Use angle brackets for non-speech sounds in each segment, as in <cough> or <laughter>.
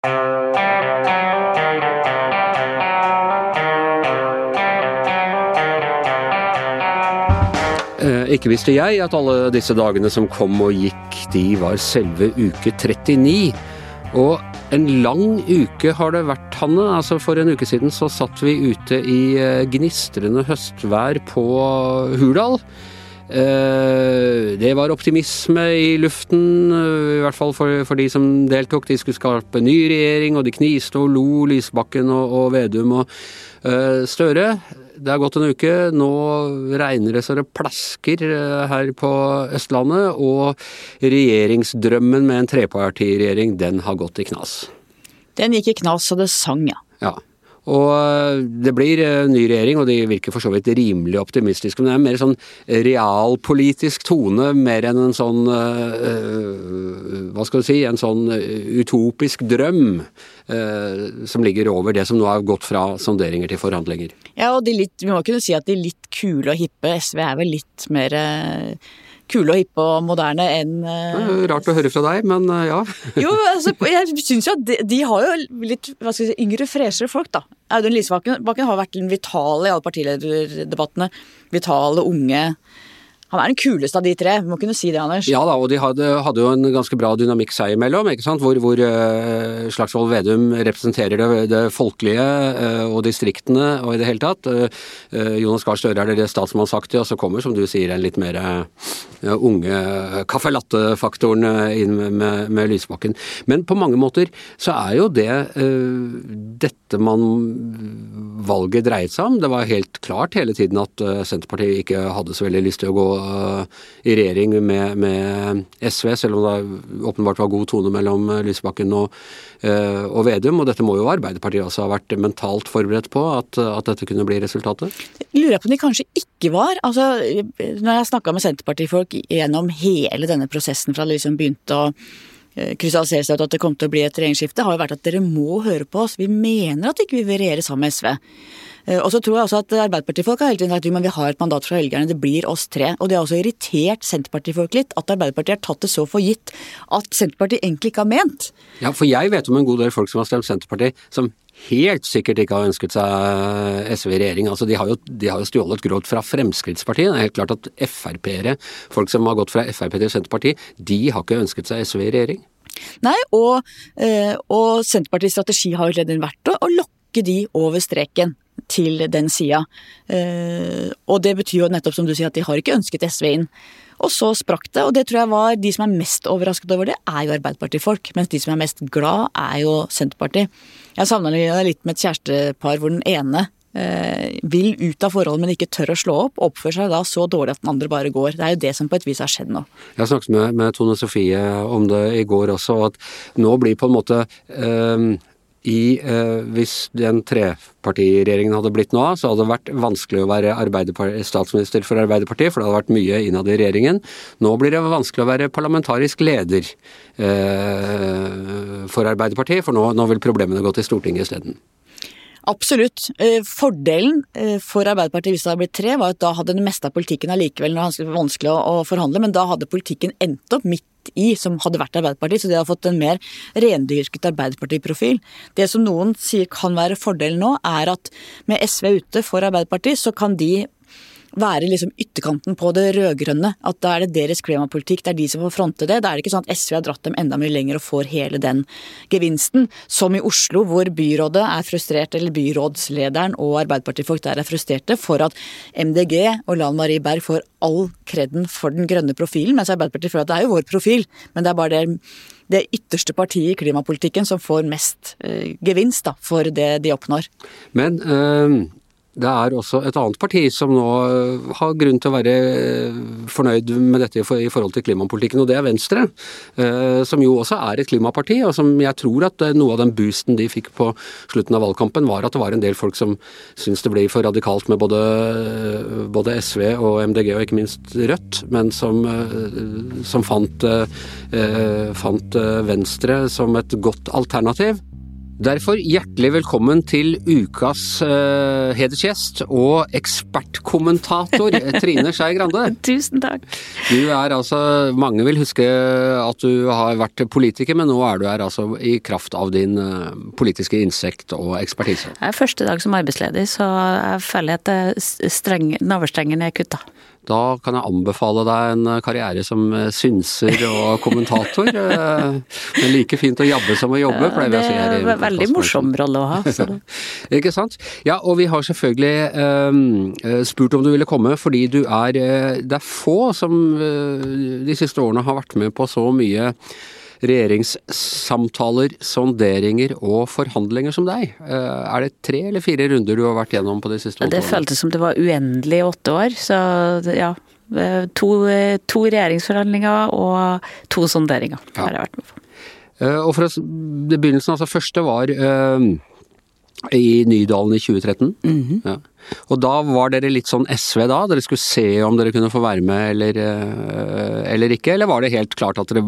Eh, ikke visste jeg at alle disse dagene som kom og gikk, de var selve uke 39. Og en lang uke har det vært, Hanne. Altså For en uke siden så satt vi ute i eh, gnistrende høstvær på Hurdal. Eh, det var optimisme i luften, i hvert fall for, for, de som deltok. De skulle skape ny regjering, og de kniste og lo, Lysbakken og, og Vedum og Støre. Det har gått en uke. Nå regner det så det plasker eh, her på Østlandet. Og regjeringsdrømmen med en trepartiregjering, den har gått i knas. Den gikk i knas så det sang, ja. ja. Og eh, det blir eh, ny regjering, og de virker for så vidt rimelig optimistiske. Men det er en mer sånn realpolitisk tone, mer enn en sånn Hva skal du si? En sånn utopisk drøm som ligger over det som nå har gått fra sonderinger til forhandlinger. Ja, og litt, vi må kunne si at de litt kule og hippe, SV er vel litt mer kule og hippe og moderne enn uh, Rart å høre fra deg, men uh, ja. jo, <laughs> altså, jeg syns jo at de, de, har jo litt hva skal jeg si, yngre, freshere folk, da. Audun Lysbakken har vært vital i alle partilederdebattene. Vitale, unge. Han er den kuleste av de tre, må kunne si det, Anders. Ja da, og de hadde, hadde jo en ganske bra dynamikk seg imellom, ikke sant? hvor, hvor uh, Slagsvold Vedum representerer det, det folkelige uh, og distriktene og i det hele tatt. Uh, Jonas Gahr Støre er det statsmannsaktige, og så kommer, som du sier, en litt mer unge caffè latte-faktoren inn med, med, med, Lysbakken. Men på mange måter så er jo det dette man valget dreiet seg om. Det var helt klart hele tiden at Senterpartiet ikke hadde så veldig lyst til å gå i regjering med, med, SV, selv om det åpenbart var god tone mellom eh, Lysbakken og, eh, og, Vedum. Og dette må jo Arbeiderpartiet også ha vært mentalt forberedt på, at, at dette kunne bli resultatet? Lurer jeg på om de kanskje ikke var. Altså, når jeg snakka med Senterpartifolk gjennom hele denne prosessen fra det liksom begynte å krystallisere seg ut at det kom til å bli et regjeringsskifte, har jo vært at dere må høre på oss. Vi mener at ikke vi vil regjere sammen med SV. Eh, og så tror jeg også at Arbeiderpartifolk har hele tiden sagt at vi har et mandat fra velgerne, det blir oss tre. Og det har også irritert Senterpartifolk litt at Arbeiderpartiet har tatt det så for gitt at Senterpartiet egentlig ikke har ment. Ja, for jeg vet om en god del folk som har stemt Senterpartiet, som helt sikkert ikke har ønsket seg SV i regjering. Altså, de, har jo, de har jo stjålet gråt fra Fremskrittspartiet. Det er helt klart at Frp-ere, folk som har gått fra Frp til Senterpartiet, de har ikke ønsket seg SV i regjering. Nei, og, eh, og Senterpartiets strategi har jo vært å lokke de over streken til den sida. Eh, og det betyr jo nettopp som du sier at de har ikke ønsket SV inn. Og så sprakk det, og det tror jeg var de som er mest overrasket over det, er jo Arbeiderpartifolk. Mens de som er mest glad, er jo Senterpartiet. Jeg det litt med et kjærestepar hvor den ene vil ut av forholdet, men ikke tør å slå opp. Oppfører seg da så dårlig at den andre bare går. Det er jo det som på et vis har skjedd nå. Jeg snakket med, med Tone Sofie om det i går også, at nå blir på en måte eh, i, eh, hvis den trepartiregjeringen hadde blitt av, så hadde det vært vanskelig å være statsminister for Arbeiderpartiet, for det hadde vært mye innad i regjeringen. Nå blir det vanskelig å være parlamentarisk leder eh, for Arbeiderpartiet, for nå, nå vil problemene gå til Stortinget isteden. Absolutt. Eh, fordelen eh, for Arbeiderpartiet hvis det hadde blitt tre, var at da hadde det meste av politikken allikevel vanskelig å forhandle, men da hadde politikken endt opp midt i, som hadde vært Arbeiderpartiet, så de har fått en mer rendyrket Arbeiderpartiprofil. Det som noen sier kan være fordelen nå, er at med SV ute for Arbeiderpartiet, så kan de være liksom ytterkanten på det rød-grønne. At da er det deres klimapolitikk, det er de som får fronte det. Da er det ikke sånn at SV har dratt dem enda mye lenger og får hele den gevinsten. Som i Oslo, hvor byrådet er frustrert, eller byrådslederen og Arbeiderpartifolk der er frustrerte for at MDG og Lan Marie Berg får all kreden for den grønne profilen, mens Arbeiderpartiet føler at det er jo vår profil, men det er bare det det ytterste partiet i klimapolitikken som får mest eh, gevinst da, for det de oppnår. Men øh, det er også et annet parti som nå øh, har grunn til å være øh, fornøyd med dette i forhold til klimapolitikken, og det er Venstre. Øh, som jo også er et klimaparti, og som jeg tror at noe av den boosten de fikk på slutten av valgkampen, var at det var en del folk som syntes det ble for radikalt med både, både SV og MDG, og ikke minst Rødt, men som, som fant, fant Venstre som et godt alternativ. Derfor hjertelig velkommen til ukas uh, hedersgjest og ekspertkommentator <laughs> Trine Skei Grande. Tusen takk. Du er altså, Mange vil huske at du har vært politiker, men nå er du her altså i kraft av din uh, politiske innsikt og ekspertise. Det er første dag som arbeidsledig, så jeg føler at streng, navlestrengen er kutta. Da kan jeg anbefale deg en karriere som synser og <laughs> kommentator. Det er like fint å jabbe som å jobbe, pleier vi å si her. Det er veldig morsom rolle å ha. <laughs> Ikke sant. Ja, og vi har selvfølgelig uh, spurt om du ville komme, fordi du er Det er få som de siste årene har vært med på så mye regjeringssamtaler, sonderinger og forhandlinger som deg. Eh, er det tre eller fire runder du har vært gjennom på de siste åtte årene? Det føltes som det var uendelig i åtte år, så ja. Eh, to, to regjeringsforhandlinger og to sonderinger ja. har jeg vært med på. Eh, og fra begynnelsen, altså første var i Nydalen i 2013. Mm -hmm. ja. Og da var dere litt sånn SV da? Dere skulle se om dere kunne få være med eller, eh, eller ikke? Eller var det helt klart at dere,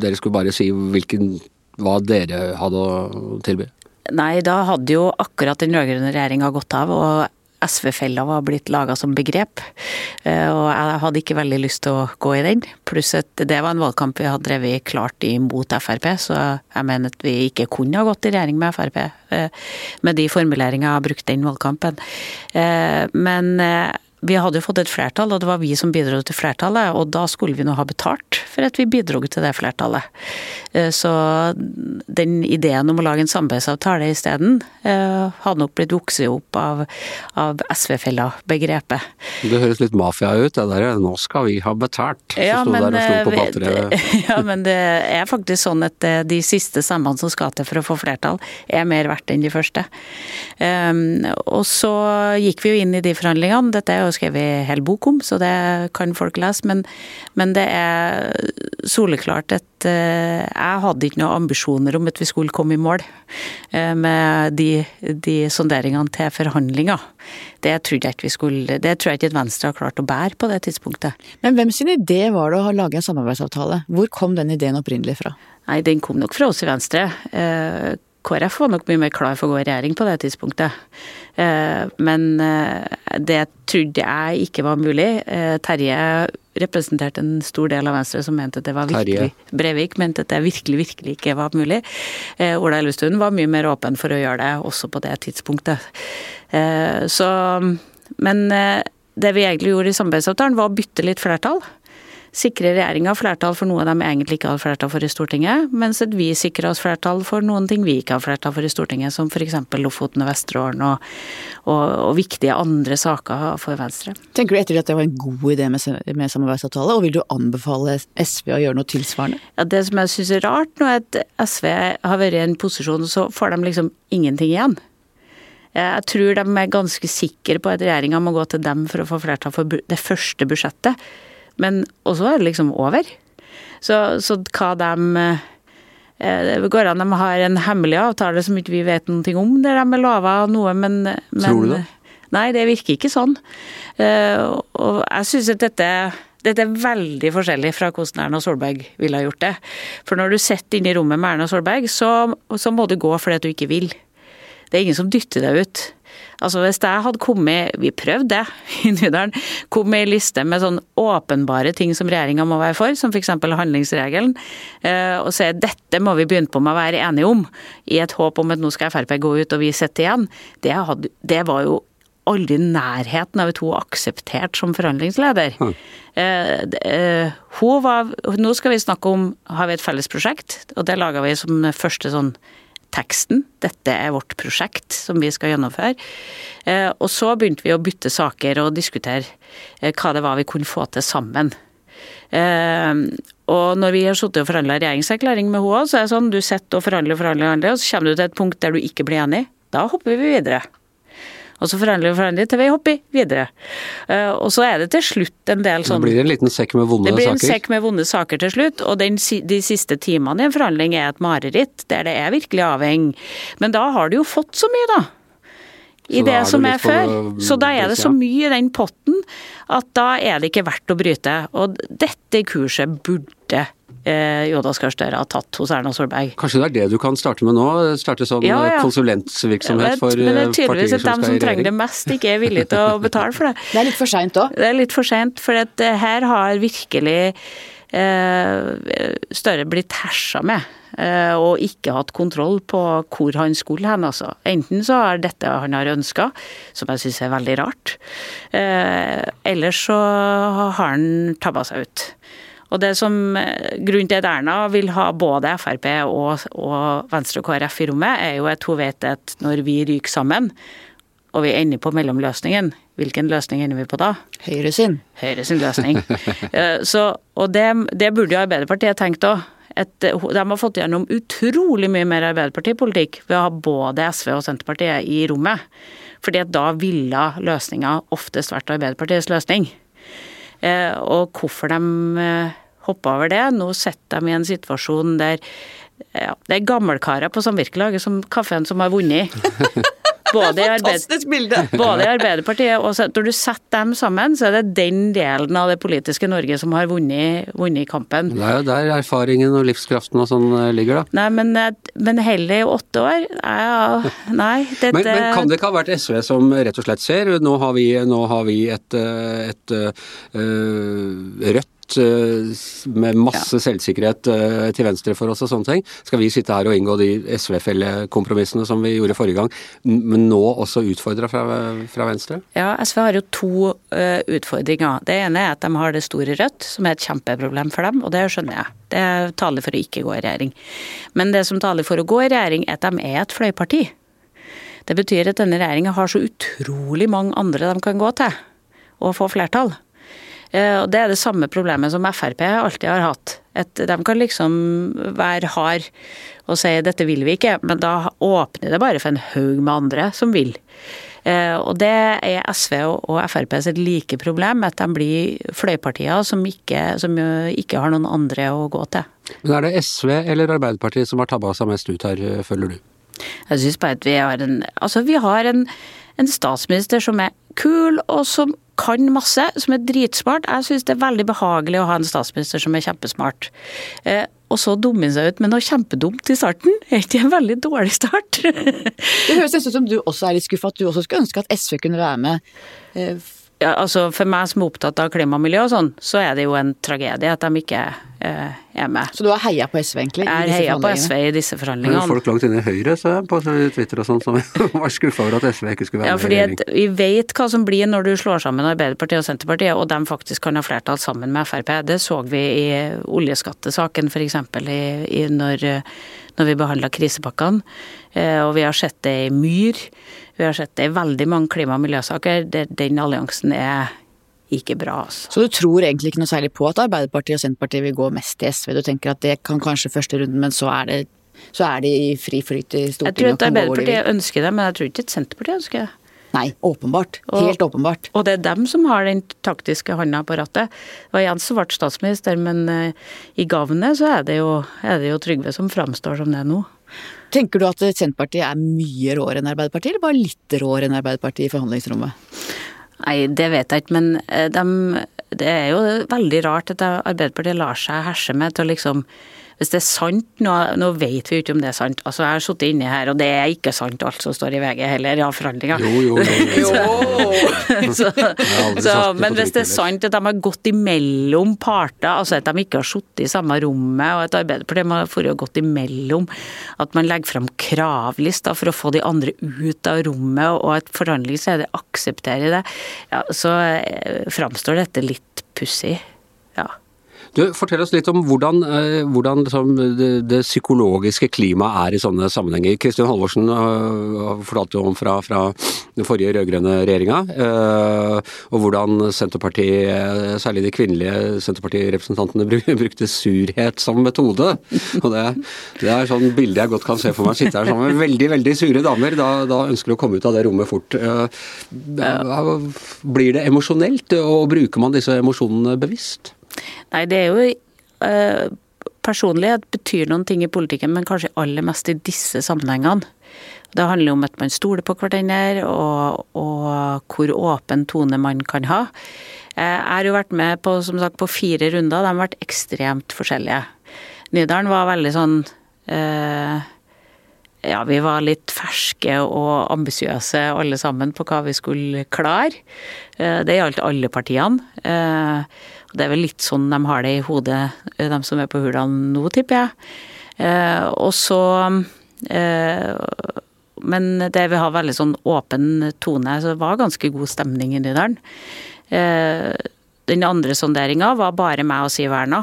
dere skulle bare si hvilken, hva dere hadde å tilby? Nei, da hadde jo akkurat den rød-grønne regjeringa gått av, og SV-fella var blitt laga som begrep, eh, og jeg hadde ikke veldig lyst til å gå i den. Pluss at det var en valgkamp vi hadde drevet klart imot Frp, så jeg mener at vi ikke kunne ha gått i regjering med Frp eh, med de formuleringene jeg brukte brukt den valgkampen. Eh, men vi hadde jo fått et flertall, og det var vi som bidro til flertallet. Og da skulle vi nå ha betalt for at vi bidro til det flertallet. Eh, så den ideen om å lage en samarbeidsavtale isteden eh, hadde nok blitt vokst opp av, av SV-fella-begrepet. Det høres litt mafia ut, det der 'nå skal vi ha betalt'. Ja men, <laughs> ja, men det er faktisk sånn at eh, de siste stemmene som skal til for å få flertall, er mer verdt enn de første. Og så gikk vi jo inn i de forhandlingene. Dette er jo skrevet hel bok om, så det kan folk lese. Men, men det er soleklart at uh, jeg hadde ikke noen ambisjoner om at vi skulle komme i mål uh, med de, de, sonderingene til forhandlinger. Det trodde jeg ikke skulle, det tror jeg ikke at Venstre har klart å bære på det tidspunktet. Men hvem sin idé var det å lage en samarbeidsavtale? Hvor kom den ideen opprinnelig fra? Nei, Den kom nok fra oss i Venstre. Uh, KrF var nok mye mer klar for å gå i regjering på det tidspunktet. Eh, men eh, det trodde jeg ikke var mulig. Eh, Terje representerte en stor del av Venstre som mente at det var virkelig Brevik mente at det virkelig, virkelig ikke var mulig. Ola Elvestuen var mye mer åpen for å gjøre det også på det tidspunktet. Så Men det vi egentlig gjorde i samarbeidsavtalen, var å bytte litt flertall sikre regjeringa flertall for noe de egentlig ikke hadde flertall for i Stortinget, mens vi sikrer oss flertall for noen ting vi ikke har flertall for i Stortinget, som f.eks. Lofoten og Vesterålen og, og, og, viktige andre saker for Venstre. Tenker du etter at det var en god idé med, med samarbeidsavtale, og vil du anbefale SV å gjøre noe tilsvarende? Ja, Det som jeg syns er rart nå, er at SV har vært i en posisjon, så får de liksom ingenting igjen. Jeg tror de er ganske sikre på at regjeringa må gå til dem for å få flertall for det første budsjettet. Men også er det liksom over. Så, så hva de eh, det går an de har en hemmelig avtale som ikke vi vet noe om, der de er lova noe, men, men Tror du det? Nei, det virker ikke sånn. Eh, og jeg syns at dette dette er veldig forskjellig fra hvordan Erna Solberg ville ha gjort det. For når du sitter inne i rommet med Erna Solberg, så, så må du gå fordi du ikke vil. Det er ingen som dytter deg ut. Altså Hvis jeg hadde kommet, vi prøvde det i Nydalen, kom med ei liste med sånn åpenbare ting som regjeringa må være for, som f.eks. handlingsregelen, eh, og sier dette må vi begynne på med å være enige om, i et håp om at nå skal Frp gå ut og vi sitter igjen, det, hadde, det var jo aldri nærheten av at hun akseptert som forhandlingsleder. Mm. Eh, eh, hun var, nå skal vi snakke om har vi et felles prosjekt, og det laga vi som første sånn teksten. Dette er vårt prosjekt som vi skal gjennomføre. Eh, og så begynte vi å bytte saker og diskutere eh, hva det var vi kunne få til sammen. Eh, og når vi har sittet og forhandla regjeringserklæring med henne, så er det sånn du sitter og forhandler og forhandler, og så kommer du til et punkt der du ikke blir enig. Da hopper vi videre. Og så forhandler vi forhandler til vi hopper videre. Uh, og så er det til slutt en del sånn Det blir en liten sekk med vonde saker? Det blir en saker. sekk med vonde saker til slutt. Og den, de siste timene i en forhandling er et mareritt, der det er virkelig avheng. Men da har du jo fått så mye, da. I det som er før. Så da er det så mye i den potten at da er det ikke verdt å bryte. Og dette kurset burde eh, Jonas Gahr Støre har tatt hos Erna Solberg. Kanskje det er det du kan starte med nå? Starte sånn Ja, ja. konsulentvirksomhet for Men det er eh, tydeligvis at de som trenger det mest, ikke er villige til å betale for det. <laughs> Det er litt for seint òg. Det er litt for sent, for at eh, her har virkelig eh, Støre blitt hersa med. eh, Og ikke hatt kontroll på hvor han skulle hen, altså. Enten så er dette han har ønska, som jeg syns er veldig rart. Eh, Eller så har han tabba seg ut. Og det som, Grunnen til at Erna vil ha både Frp og, og Venstre og KrF i rommet, er jo at hun vet at når vi ryker sammen, og vi ender på mellomløsningen, hvilken løsning ender vi på da? Høyre sin. Høyre sin løsning. <laughs> Eh, Så, og det, det burde jo Arbeiderpartiet tenkt òg. De har fått gjennom utrolig mye mer Arbeiderpartipolitikk ved å ha både SV og Senterpartiet i rommet. Fordi at da ville løsninga oftest vært Arbeiderpartiets løsning. Eh, Og hvorfor de hoppa over det Nå sitter de i en situasjon der ja, det er gammelkarer på samvirkelaget som kaffen som har vunnet. <laughs> <laughs> Både i, bilde! både i Arbeiderpartiet og så- Når du setter dem sammen, så er det den delen av det politiske Norge som har vunnet, vunnet kampen. Det er jo der erfaringen og livskraften og sånn eh, ligger, da. Nei, men, eh, men heller i åtte år? Ja, nei, dette Men, men kan det ikke ha vært SV som rett og slett ser Nå har vi, nå har vi et, et, et, et rødt eh, med masse selvsikkerhet eh, til venstre for oss og sånne ting. Skal vi sitte her og inngå de SV-fellekompromissene som vi gjorde forrige gang, men nå også utfordra fra, fra venstre? Ja, SV har jo to uh, utfordringer. Det ene er at de har det store Rødt, som er et kjempeproblem for dem, og det skjønner jeg. Det taler for å ikke gå i regjering. Men det som taler for å gå i regjering, er at de er et fløyparti. Det betyr at denne regjeringa har så utrolig mange andre de kan gå til og få flertall. Eh, Og Det er det samme problemet som Frp alltid har hatt. At de kan liksom være hard og si 'dette vil vi ikke', men da åpner det bare for en haug med andre som vil. Eh, Og det er SV og Frp sitt like problem, at de blir fløypartier som ikke, som ikke har noen andre å gå til. Men er det SV eller Arbeiderpartiet som har tabba seg mest ut her, eh, føler du? Jeg syns bare at vi har en Altså, vi har en, en statsminister som er kul, og som kan masse, som er dritsmart. Jeg syns det er veldig behagelig å ha en statsminister som er kjempesmart. Eh, og så dumme seg ut med noe kjempedumt i starten. <laughs> Er ikke en veldig dårlig start? <laughs> Det høres nesten ut som du også er litt skuffa, at du også skulle ønske at SV kunne være med. Eh, ja, altså For meg som er opptatt av klima og miljø og sånn, så er det jo en tragedie at de ikke eh, er med. Så du har heia på SV, egentlig? Jeg har heia på? SV i disse forhandlingene. Men folk langt inne i Høyre så jeg, på Twitter og sånn som <laughs> var skuffa over at SV ikke skulle være Ja, med i regjering. vi vet hva som blir når du slår sammen Arbeiderpartiet og Senterpartiet, og de faktisk kan ha flertall sammen med Frp. Det så vi i oljeskattesaken f.eks. I, i når, når vi behandla krisepakkene. Eh, Og vi har sett det i Myr. Vi har sett det i veldig mange klima- og miljøsaker. der Den alliansen er ikke bra, altså. Så du tror egentlig ikke noe særlig på at Arbeiderpartiet og Senterpartiet vil gå mest til SV? Du tenker at det kan kanskje første runden, men så er det så er de i fri flyt i Jeg tror at? Arbeiderpartiet ønsker det, men jeg tror ikke at Senterpartiet ønsker det. Nei, åpenbart. Og- Helt åpenbart. Og det er dem som har den taktiske hånda på rattet. Det var Jens som ble statsminister, men eh, i gavnet så er det, jo, er det jo Trygve som framstår som det nå. Tenker du at Senterpartiet er mye råere enn Arbeiderpartiet, eller bare litt råere enn Arbeiderpartiet i forhandlingsrommet? Nei, det vet jeg ikke, men de, det er jo veldig rart at Arbeiderpartiet lar seg herse med til å liksom hvis det er sant, nå, nå vet vi jo ikke om det er sant. Altså, Jeg har sittet inni her, og det er ikke sant alt som står i VG heller, av forhandlinger. Jo, jo, jo. <laughs> så, aldri så, men hvis det er sant at de har gått imellom parter, altså at de ikke har sittet i samme rommet, og at Arbeiderpartiet har for gått imellom, at man legger fram kravlister for å få de andre ut av rommet, og at forhandlingsleder aksepterer det, ja, så eh, framstår dette litt pussig. Du, Fortell oss litt om hvordan, eh, hvordan liksom, det, det psykologiske klimaet er i sånne sammenhenger. Kristin Halvorsen uh, fortalte om fra, fra den forrige rød-grønne regjeringa, eh, og hvordan Senterpartiet, særlig de kvinnelige Senterpartirepresentantene, bru- <laughs> brukte surhet som metode. Og det, det er sånn bilde jeg godt kan se for meg. Sitte her sammen med veldig, veldig sure damer. Da, da ønsker du å komme ut av det rommet fort. Blir det emosjonelt, og bruker man disse emosjonene bevisst? Nei, det er jo eh, Personlighet betyr noen ting i politikken, men kanskje aller mest i disse sammenhengene. Det handler om at man stoler på hverandre, og, og hvor åpen tone man kan ha. Eh, Jeg har jo vært med på, sagt, på fire runder, de har vært ekstremt forskjellige. Nydalen var veldig sånn eh, Ja, vi var litt ferske og ambisiøse alle sammen på hva vi skulle klare. Eh, det gjaldt alle partiene. Eh, det er vel litt sånn de har det i hodet, eh, de som er på Hurdal nå, tipper jeg. Eh, og så eh, Men det vil ha veldig sånn åpen tone, så det var ganske god stemning i Nydalen. Eh, den andre sonderinga var bare meg og Siv Erna.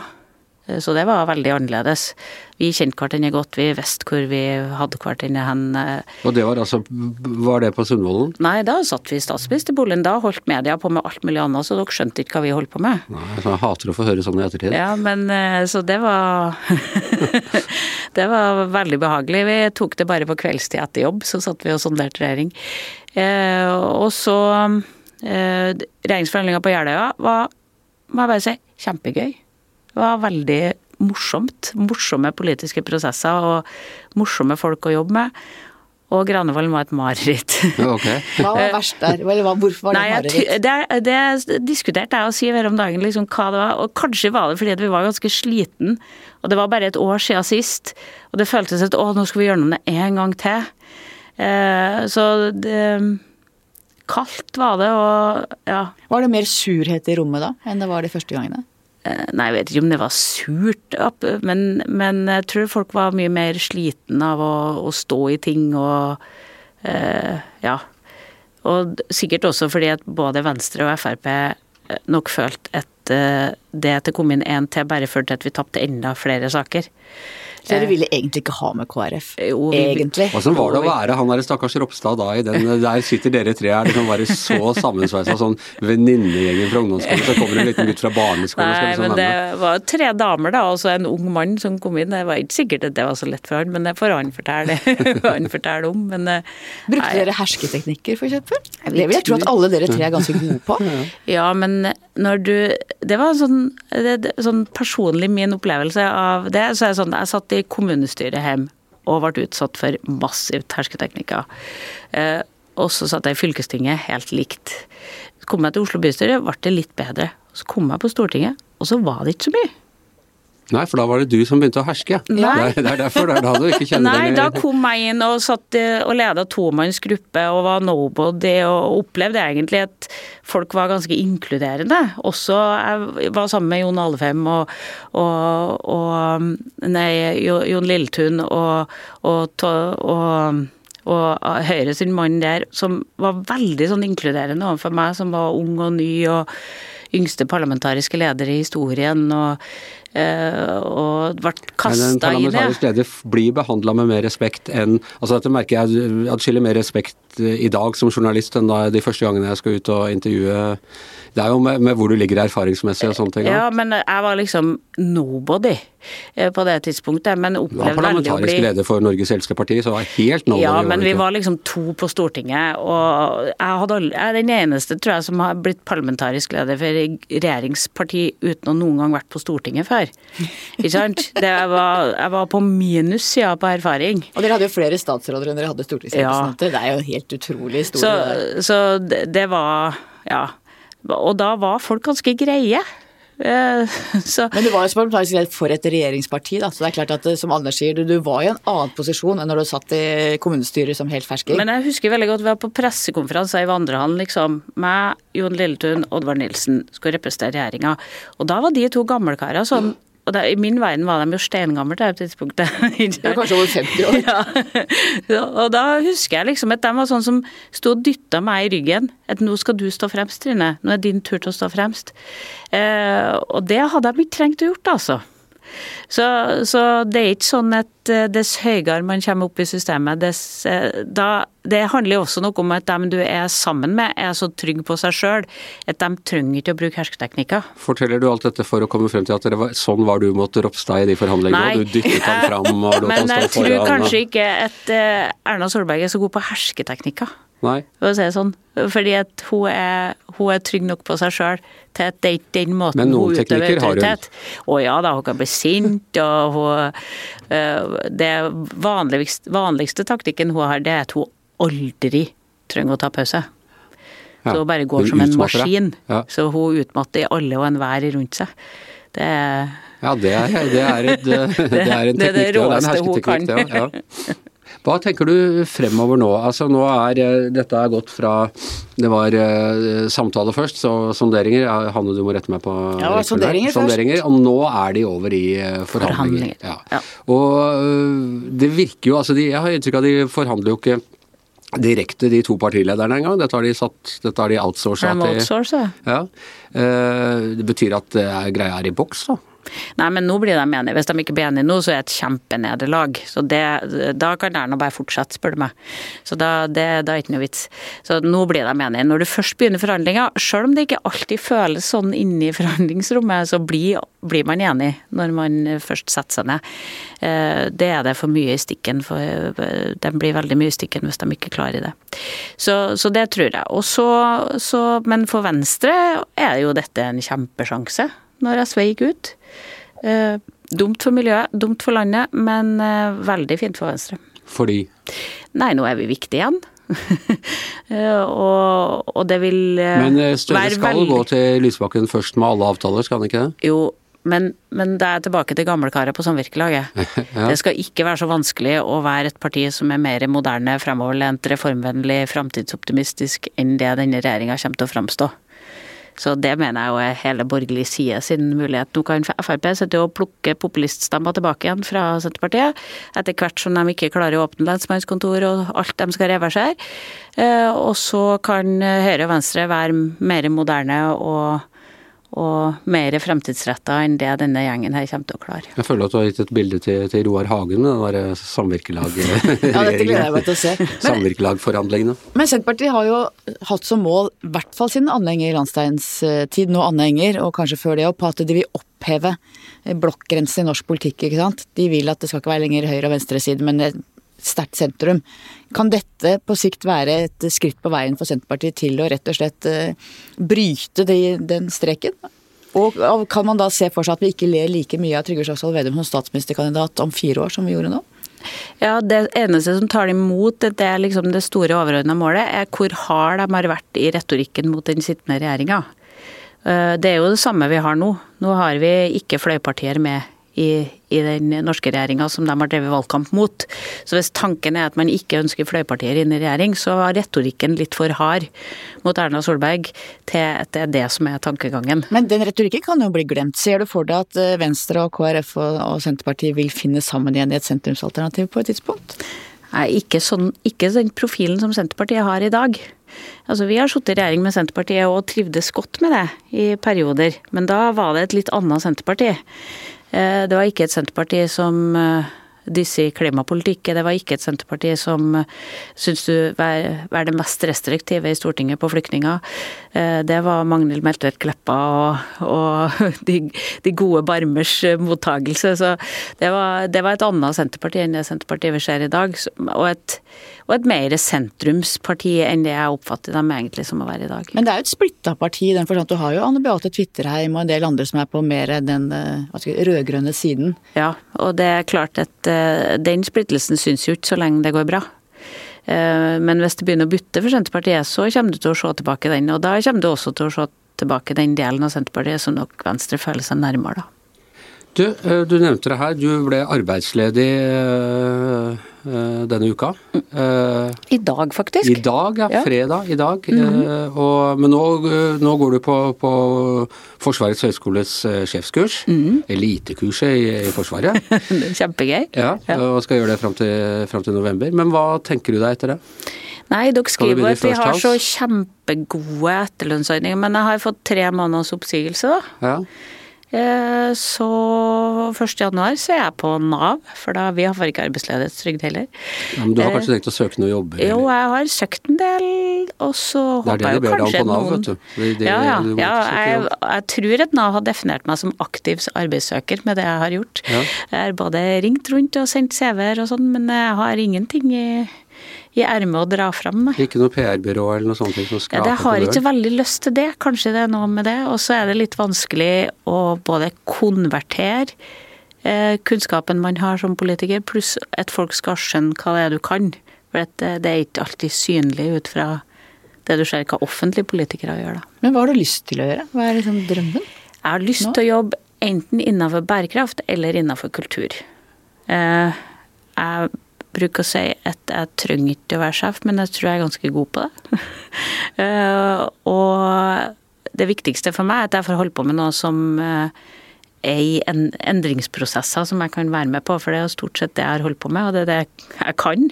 Eh, så det var veldig annerledes. Vi kjente hverandre godt, vi visste hvor vi hadde hverandre hen. Og det var altså Var det på Sundvolden? Nei, da satt vi i statsministerboligen. Da holdt media på med alt mulig annet, så dere skjønte ikke hva vi holdt på med. Nei, så Jeg hater å få høre sånn i ettertid. Ja, men så det var <laughs> Det var veldig behagelig. Vi tok det bare på kveldstid etter jobb, så satt vi og sonderte regjering. Eh, og så eh, Regjeringsforhandlinga på Jeløya var, må jeg bare si, kjempegøy. Det var veldig morsomt. Morsomme politiske prosesser og morsomme folk å jobbe med. Og Granevolden var et mareritt. Okay. Hva var verst der? Eller hvorfor var det Nei, mareritt? Det, det diskuterte jeg og Siv her om dagen, liksom, hva det var. Og kanskje var det fordi vi var ganske sliten. Og det var bare et år siden sist. Og det føltes at å, nå skal vi gjøre noe en gang til. Eh, så det Kaldt var det, og ja. Var det mer surhet i rommet da, enn det var de første gangene? Nei, jeg vet ikke om det var surt, men, men jeg tror folk var mye mer sliten av å, å stå i ting og eh, ja. Og sikkert også fordi at både Venstre og Frp nok følte at eh, det at det kom inn en til, bare førte til at vi tapte enda flere saker. Så dere ville egentlig ikke ha med KrF? Jo, vi- egentlig? Åssen var det å være han der stakkars Ropstad da i den Der sitter dere tre her, liksom bare så sammensveisa sånn venninnegjengen fra ungdomsskolen, så kommer det en liten gutt fra barneskolen Nei, liksom men det med. var tre damer da, og så en ung mann som kom inn. Det var ikke sikkert at det var så lett for han, men det får han fortelle, <laughs> han fortelle om. Men eh, Brukte nei. dere hersketeknikker, for eksempel? Jeg Det vil jeg tro at alle dere tre er ganske gode på. <laughs> Ja, men når du Det var sånn, det, det, sånn personlig min opplevelse av det. Så er det sånn, jeg satt i kommunestyret hjemme og ble utsatt for massivt hersketeknikker. Eh, og så satt jeg i fylkestinget helt likt. Så kom jeg til Oslo bystyre, ble det litt bedre. Så kom jeg på Stortinget, og så var det ikke så mye. Nei, for da var det du som begynte å herske. Nei. Det er, er derfor. Det er da du ikke kjenner Nei, da kom jeg inn og satt eh, og leda tomannsgruppe og var nobody og opplevde egentlig at folk var ganske inkluderende. Også jeg var sammen med Jon Alefem og, og, og Nei, Jon Lilletun og, og, og og Høyre sin mann der, som var veldig sånn inkluderende overfor meg, som var ung og ny og yngste parlamentariske leder i historien, og, og ble en kasta inn i det. parlamentarisk leder blir behandla med mer respekt enn Altså dette merker jeg atskillig mer respekt eh, i dag som journalist enn da de første gangene jeg skal ut og intervjue. Det er jo med, med hvor du ligger erfaringsmessig og sånne ting. Ja, men jeg var liksom nobody eh, på det tidspunktet, men Du var opplevde veldig å parlamentarisk leder for Norges eldste parti, så var helt nobody. ja, men vi var liksom to på Stortinget, og jeg, hadde, jeg er den eneste, tror jeg, som har blitt parlamentarisk leder for regjeringsparti uten å noen gang vært på Stortinget før. Ikke sant? <laughs> Det var, jeg var på minussida på erfaring. Og dere hadde jo flere statsråder enn dere hadde stortingsrepresentanter. Det er jo en helt utrolig Så, historie. det så det, det var Ja. Og da var folk ganske greie. Eh, <laughs> Så Men du var jo som parlamentarisk leder for et regjeringsparti, da. Så det er klart at eh, som Anders sier, du, du var i en annen posisjon enn når du satt i kommunestyret som helt fersking. Men jeg husker veldig godt vi var på pressekonferanse i vandrehallen, liksom. Meg, Jon Lilletun, Oddvar Nilsen skulle representere regjeringa. Og da var de to gammelkarer sånn Og da, i min verden var de jo steingamle til det tidspunktet. <laughs> Du kanskje over 50 år. <laughs> Ja. Og da husker jeg liksom at de var sånn som sto og dytta meg i ryggen. At nå skal du stå fremst, Trine. Nå er din tur til å stå fremst. Eh, og det hadde de ikke trengt å gjort, altså. Så, så det er ikke sånn at eh, dess høyere man kommer opp i systemet, dess eh, da, Det handler også noe om at dem du er sammen med, er så trygge på seg sjøl at de trenger ikke å bruke hersketeknikker. Forteller du alt dette for å komme frem til at var, sånn var du mot Ropstad i de forhandlingene? Nei. og Du dyttet ham fram og lot han <laughs> Men stå jeg tror foran? og- kanskje ikke at eh, Erna Solberg er så god på hersketeknikker. Nei. for å si det sånn. Fordi at hun er, hun er trygg nok på seg sjøl til at det er ikke den måten Men noen hun utøver teknikker har hun. Å ja da, hun kan bli sint, og hun øh, Det vanligste, vanligste taktikken hun har, det er at hun aldri trenger å ta pause. Ja. Så hun bare går Hun som en utmatter maskin. Ja. Så hun utmatter alle og enhver rundt seg. Det er Ja, det er, det er, et, <laughs> det er en Det er det råeste hun kan. ja. Hva tenker du fremover nå? Altså nå er eh, Dette er gått fra Det var eh, samtale først, så sonderinger. Hanne, du må rette meg på Ja, sonderinger, sonderinger først. Og nå er de over i eh, forhandlinger. Forhandlinger, Ja. ja. Og øh, det virker jo altså de, Jeg har inntrykk av at de forhandler jo ikke direkte, de to partilederne engang. Dette har de, satt, dette har de outsourca de outsource, ja. Eh, Det betyr at greia er i boks, da. Nei, men nå blir de enige. Hvis de ikke blir enige nå, så er det et kjempenederlag. Så det, da kan Erna bare fortsette, spør du meg. Så da, det, da er ikke noe vits. Så nå blir de enige. Når du først begynner forhandlinger, selv om det ikke alltid føles sånn inne i forhandlingsrommet, så blir, blir man enig når man først setter seg ned. Eh, Det er det for mye i stikken. For de blir veldig mye i stikken hvis de ikke klarer det. Så, så det tror jeg. Så, så, men for Venstre er jo dette en kjempesjanse, når SV gikk ut. Eh, dumt for miljøet, dumt for landet, men eh, veldig fint for Venstre. Fordi Nei, nå er vi viktige igjen. <laughs> Eh, og, og det vil eh, Men eh, Støre skal gå til Lysbakken først med alle avtaler, skal han ikke det? Jo, men, men det er tilbake til gamlekaret på samvirkelaget. <laughs> Ja. Det skal ikke være så vanskelig å være et parti som er mer moderne, fremoverlent, reformvennlig, framtidsoptimistisk enn det denne regjeringa kommer til å framstå. Så det mener jeg jo er hele borgerlig side sin mulighet. Nå kan Frp sitte og plukke populiststemmer tilbake igjen fra Senterpartiet, etter hvert som de ikke klarer å åpne lensmannskontor og alt de skal reversere. Eh, Og så kan Høyre og Venstre være mer moderne og, og mer fremtidsretta enn det denne gjengen her kommer til å klare. Jeg føler at du har gitt et bilde til, til Roar Hagen med den der samvirkelag <laughs> Ja, dette gleder jeg meg til å se. <laughs> Men, Samvirkelagforhandlingene. men Senterpartiet har jo hatt som mål, i hvert fall siden Anne Enger Landsteins eh, tid, nå Anne Enger, og kanskje før det opp, at de vil oppheve eh, blokkgrensen i norsk politikk. ikke sant? De vil at det skal ikke være lenger høyre- og venstreside, men sterkt sentrum. Kan dette på sikt være et skritt på veien for Senterpartiet til å rett og slett eh, bryte de, den streken? Og kan man da se for seg at vi ikke ler like mye av Trygve Slagsvold Vedum som statsministerkandidat om fire år, som vi gjorde nå? Ja, Det eneste som tar imot det, er liksom det store overordna målet, er hvor hard de har vært i retorikken mot den sittende regjeringa. Eh, Det er jo det samme vi har nå. Nå har vi ikke fløypartier med i, i den norske regjeringa som de har drevet valgkamp mot. Så hvis tanken er at man ikke ønsker fløypartier inn i regjering, så var retorikken litt for hard mot Erna Solberg til at det er det som er tankegangen. Men den retorikken kan jo bli glemt. Ser du for deg at eh, Venstre og KrF og, og Senterpartiet vil finne sammen igjen i et sentrumsalternativ på et tidspunkt? Nei, ikke, sånn, ikke den profilen som Senterpartiet har i dag. Altså, Vi har sittet i regjering med Senterpartiet og trivdes godt med det i perioder, men da var det et litt annet Senterparti. Eh, Det var ikke et Senterparti som eh, disse i klimapolitikk. Det var ikke et Senterparti som eh, syns du var, det mest restriktive i Stortinget på flyktninger. Det var Magnhild Meltvedt Kleppa og, og <laughs> de, de gode Barmers mottagelse. Så det var, det var et annet Senterparti enn det Senterpartiet vi ser i dag. Og et, og et mer sentrumsparti enn det jeg oppfatter dem egentlig som å være i dag. Men det er jo et splitta parti i den forstand du har jo Anne Beate Twitterheim og en del andre som er på mer den eh, rød-grønne siden. Ja, og det er klart at eh, den splittelsen syns jo ikke så lenge det går bra. Eh, Men hvis det begynner å bytte for Senterpartiet, så kommer du til å se tilbake den. Og da kommer du også til å se tilbake den delen av Senterpartiet som nok Venstre føler seg nærmere, da. Du, eh, du nevnte det her. Du ble arbeidsledig eh, eh, denne uka. I dag, faktisk. I dag, ja. Fredag i dag. Eh, og, men nå, nå går du på, på Forsvarets høgskoles sjefskurs. Mm -hmm. Elitekurset i, i Forsvaret. <laughs> Kjempegøy. Ja, og skal gjøre det fram til, fram til november. Men hva tenker du deg etter det? Nei, dere skriver at vi har så kjempegode etterlønnsordninger, men jeg har fått tre måneders oppsigelse, da. Ja. Eh, Så 1. januar så er jeg på Nav, for da vi har ikke arbeidsledighetstrygd heller. Ja, men du har kanskje tenkt å søke noen jobber? Jo, jeg har søkt en del, og så håper jeg kanskje noen... det er det du ber deg om på Nav, noen vet du. Det, de, ja, ja. du ja jeg, jeg tror at Nav har definert meg som aktiv arbeidssøker med det jeg har gjort. Ja. Jeg har både ringt rundt og sendt CV-er og sånn, men jeg har ingenting i, i ermet å dra fram, nei. Ikke noe PR-byrå eller noe sånt som Ja, Jeg har ikke veldig lyst til det. Kanskje det er noe med det. Og så er det litt vanskelig å både konvertere eh, kunnskapen man har som politiker, pluss at folk skal skjønne hva det er du kan. For det, det er ikke alltid synlig ut fra det du ser hva offentlige politikere gjør, da. Men hva har du lyst til å gjøre? Hva er liksom drømmen? Jeg har lyst Nå? til å jobbe enten innenfor bærekraft eller innenfor kultur. Eh, jeg bruker å si at jeg trenger ikke å være sjef, men jeg tror jeg er ganske god på det. <laughs> Eh, og det viktigste for meg er at jeg får holde på med noe som er i endringsprosesser som jeg kan være med på, for det er stort sett det jeg har holdt på med, og det er det jeg kan.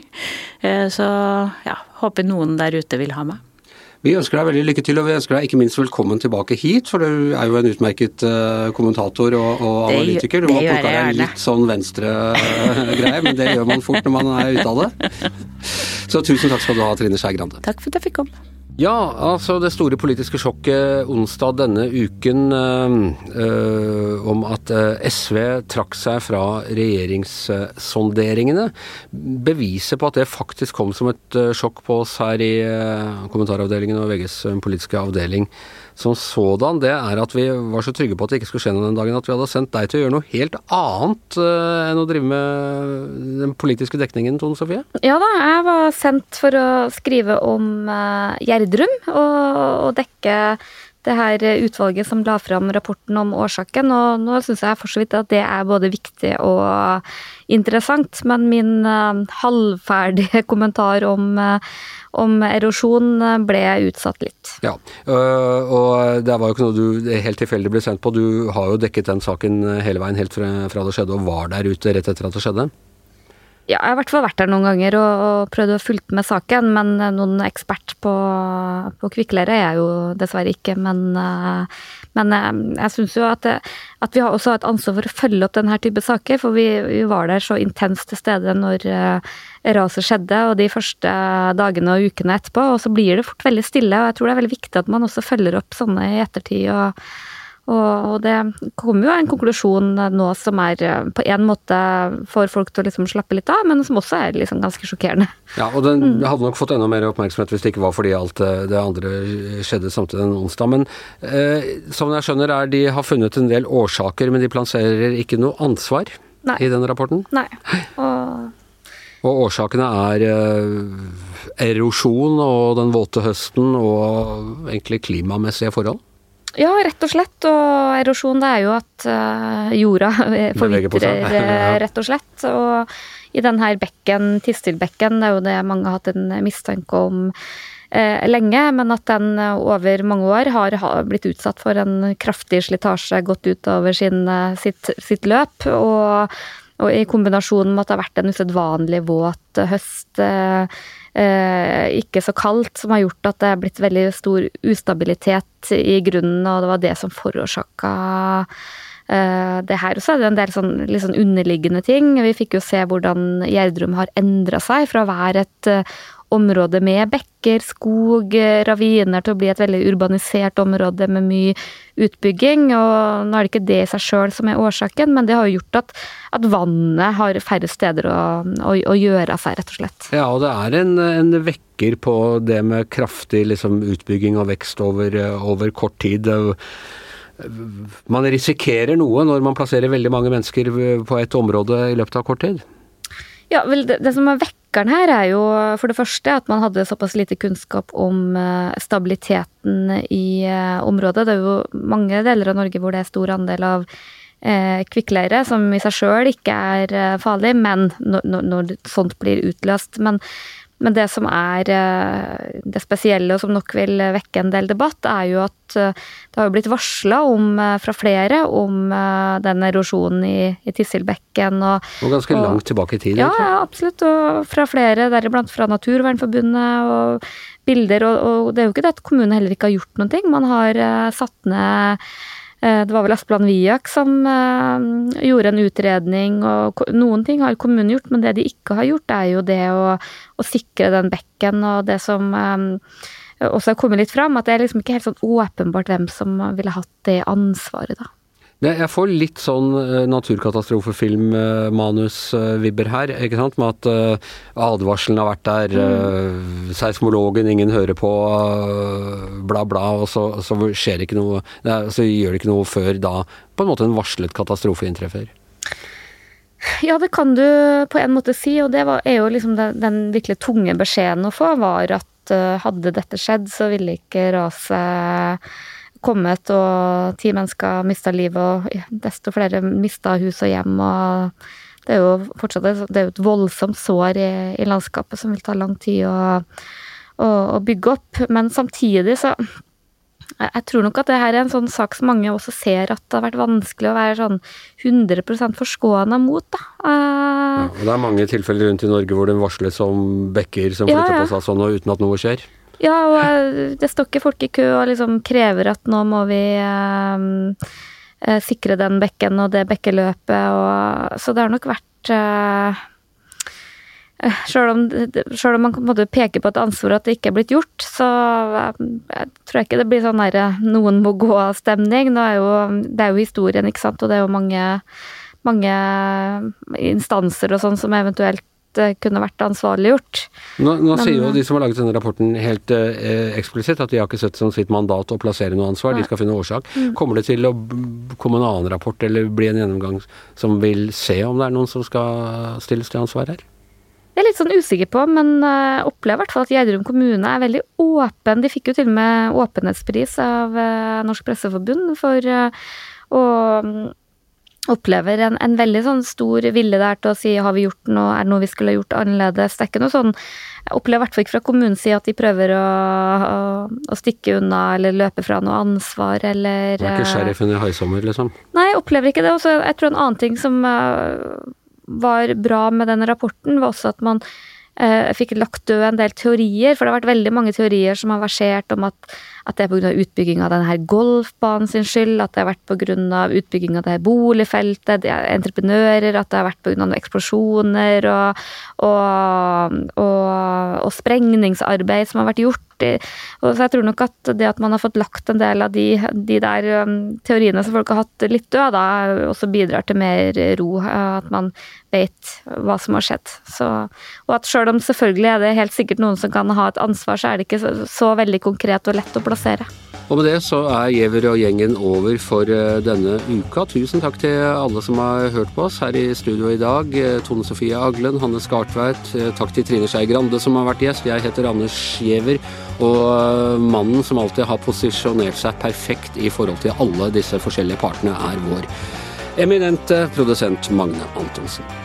Så ja, håper noen der ute vil ha meg. Vi ønsker deg veldig lykke til, og vi ønsker deg ikke minst velkommen tilbake hit. For du er jo en utmerket uh, kommentator og, og analytiker. Du må plukke deg litt sånn venstre-greie, men det gjør man fort når man er ute av det. <laughs> Så tusen takk skal du ha, Trine Skei Grande. Takk for at jeg fikk komme. Ja, altså det store politiske sjokket onsdag denne uken øh, om at SV trakk seg fra regjeringssonderingene, beviser på at det faktisk kom som et sjokk på oss her i kommentaravdelingen og VGs politiske avdeling som sådan, det er at vi var så trygge på at det ikke skulle skje noe den dagen at vi hadde sendt deg til å gjøre noe helt annet uh, enn å drive med den politiske dekningen, Tone Sofie? Ja da, jeg var sendt for å skrive om uh, Gjerdrum og, og dekke det her utvalget som la fram rapporten om årsaken, og nå syns jeg for så vidt at det er både viktig og interessant, men min uh, halvferdige <laughs> kommentar om, uh, om erosjon ble utsatt litt. Ja, og det var jo ikke noe du helt tilfeldig ble sendt på. Du har jo dekket den saken hele veien helt fra det skjedde, og var der ute rett etter at det skjedde? Ja, jeg har i hvert fall vært der noen ganger og, og prøvd å fulgt med saken, men noen ekspert på, på kvikkleire er jeg jo dessverre ikke. Men, men jeg syns jo at, at, vi har også et ansvar for å følge opp denne type saker, for vi, vi var der så intenst til stede når raset skjedde, og de første dagene og ukene etterpå, og så blir det fort veldig stille. og Jeg tror det er veldig viktig at man også følger opp sånne i ettertid. og og det kommer jo en konklusjon nå som er eh, på en måte får folk til å liksom slappe litt av, men som også er liksom ganske sjokkerende. Ja, og den mm. hadde nok fått enda mer oppmerksomhet hvis det ikke var fordi alt det andre skjedde samtidig en onsdag. Men eh, som jeg skjønner er de har funnet en del årsaker, men de plasserer ikke noe ansvar Nei. i den rapporten? Nei. Og og årsakene er eh, erosjon og den våte høsten og egentlig klimamessige forhold? Ja, rett og slett. Og erosjon det er jo at uh, jorda <laughs> forvitrer, <laughs> eh, rett og slett. Og i denne bekken, Tistilbekken, det er jo det mange har hatt en mistanke om uh, lenge, men at den over mange år har, har, blitt utsatt for en kraftig slitasje, gått utover sin, sitt, sitt løp. og og i kombinasjon med at det har vært en usedvanlig våt høst, eh, eh, ikke så kaldt, som har gjort at det er blitt veldig stor ustabilitet i grunnen, og det var det som forårsaka eh, det her. også er det en del sånn, sånn underliggende ting. Vi fikk jo se hvordan Gjerdrum har endra seg fra å være et område med bekker, skog, raviner til å bli et veldig urbanisert område med mye utbygging. Og nå er det ikke det i seg sjøl som er årsaken, men det har jo gjort at, at vannet har færre steder å, å, å, gjøre seg, rett og slett. Ja, og det er en, en vekker på det med kraftig liksom, utbygging og vekst over, over kort tid. Man risikerer noe når man plasserer veldig mange mennesker på et område i løpet av kort tid? Ja, vel, det, det som er vekkeren her, er jo for det første at man hadde såpass lite kunnskap om uh, stabiliteten i uh, området. Det er jo mange deler av Norge hvor det er stor andel av uh, kvikkleire, som i seg sjøl ikke er farlig, men når, når, sånt blir utløst. Men, men det som er eh, det spesielle, og som nok vil vekke en del debatt, er jo at eh, det har blitt varsla eh, fra flere om den erosjonen i, i Tisselbekken. Og, og ganske og, langt tilbake i tid? Ja, ja, absolutt. Og fra flere, deriblant fra Naturvernforbundet, og bilder. Og, og, det er jo ikke det at kommunen heller ikke har gjort noen ting. Man har satt ned det var vel Asplan Viak som eh, gjorde en utredning, og noen ting har kommunen gjort, men det de ikke har gjort, er jo det å, å sikre den bekken, og det som eh, også har kommet litt fram, at det er liksom ikke helt sånn åpenbart hvem som ville hatt det ansvaret, da. Jeg får litt sånn uh, naturkatastrofefilm-manus-vibber her, ikke sant. Med at uh, advarselen har vært der, mm. seismologen ingen hører på, bla, bla, og så, så skjer det ikke noe Så gjør det ikke noe før da på en måte en varslet katastrofe inntreffer. Ja, det kan du på en måte si, og det var, er jo liksom den, den, virkelig tunge beskjeden å få, var at hadde dette skjedd, så ville ikke raset kommet, og ti mennesker mista livet, og desto flere mista hus og hjem. og det er jo fortsatt det er jo et voldsomt sår i, i, landskapet som vil ta lang tid å, å, å bygge opp. Men samtidig så jeg tror nok at det her er en sånn sak som mange også ser at det har vært vanskelig å være sånn 100 forskåna mot. da. Uh, ja, og det er mange tilfeller rundt i Norge hvor det varsles om bekker som flytter ja, ja. på seg sånn og uten at noe skjer. Ja, og eh, det står ikke folk i kø og liksom krever at nå må vi uh, sikre den bekken og det bekkeløpet og Så det har nok vært uh, selv om, selv om, man på peker på et ansvar at det ikke er blitt gjort, så jeg tror jeg ikke det blir sånn der noen må gå-stemning. Det, det, er jo historien, ikke sant, og det er jo mange, mange instanser og sånn som eventuelt eh, kunne vært ansvarliggjort. Nå, nå Men, sier jo de som har laget denne rapporten helt eh, eksplisitt at de har ikke sett som sitt mandat å plassere noe ansvar, de skal finne årsak. Mm. Kommer det til å komme en annen rapport eller bli en gjennomgang som vil se om det er noen som skal stilles til ansvar her? Jeg er litt sånn usikker på, men uh, opplever i hvert fall at Gjerdrum kommune er veldig åpen. De fikk jo til og med åpenhetspris av uh, Norsk Presseforbund for å um, opplever en, en, veldig sånn stor vilje der til å si har vi gjort noe, er det noe vi skulle gjort annerledes. Det er ikke noe sånn Jeg opplever i hvert fall ikke fra kommunens side at de prøver å, å, å, stikke unna eller løpe fra noe ansvar eller Det er ikke sheriffen i haisommer, liksom? Nei, jeg opplever ikke det. Også, jeg tror en annen ting som uh, var bra med den rapporten, var også at man eh, fikk lagt død en del teorier. For det har vært veldig mange teorier som har versert om at, at det er pga. utbygging av denne golfbanen sin skyld, at det har vært pga. utbygging av det boligfeltet, det er entreprenører, at det har vært pga. eksplosjoner og, og, og, og sprengningsarbeid som har vært gjort og så jeg tror nok at det at man har fått lagt en del av de, de der um, teoriene som folk har hatt litt død, da også bidrar til mer ro. At man vet hva som har skjedd. Så, og at sjøl om selvfølgelig er det helt sikkert noen som kan ha et ansvar, så er det ikke så, så veldig konkret og lett å plassere. Og med det så er Giæver og gjengen over for eh, denne uka. Tusen takk til alle som har hørt på oss her i studio i dag. Eh, Tone Sofie Aglen, Hanne Skartveit. Eh, takk til Trine Skei Grande som har vært gjest. Jeg heter Anders Giæver. Og mannen som alltid har posisjonert seg perfekt i forhold til alle disse forskjellige partene, er vår eminente produsent Magne Antonsen.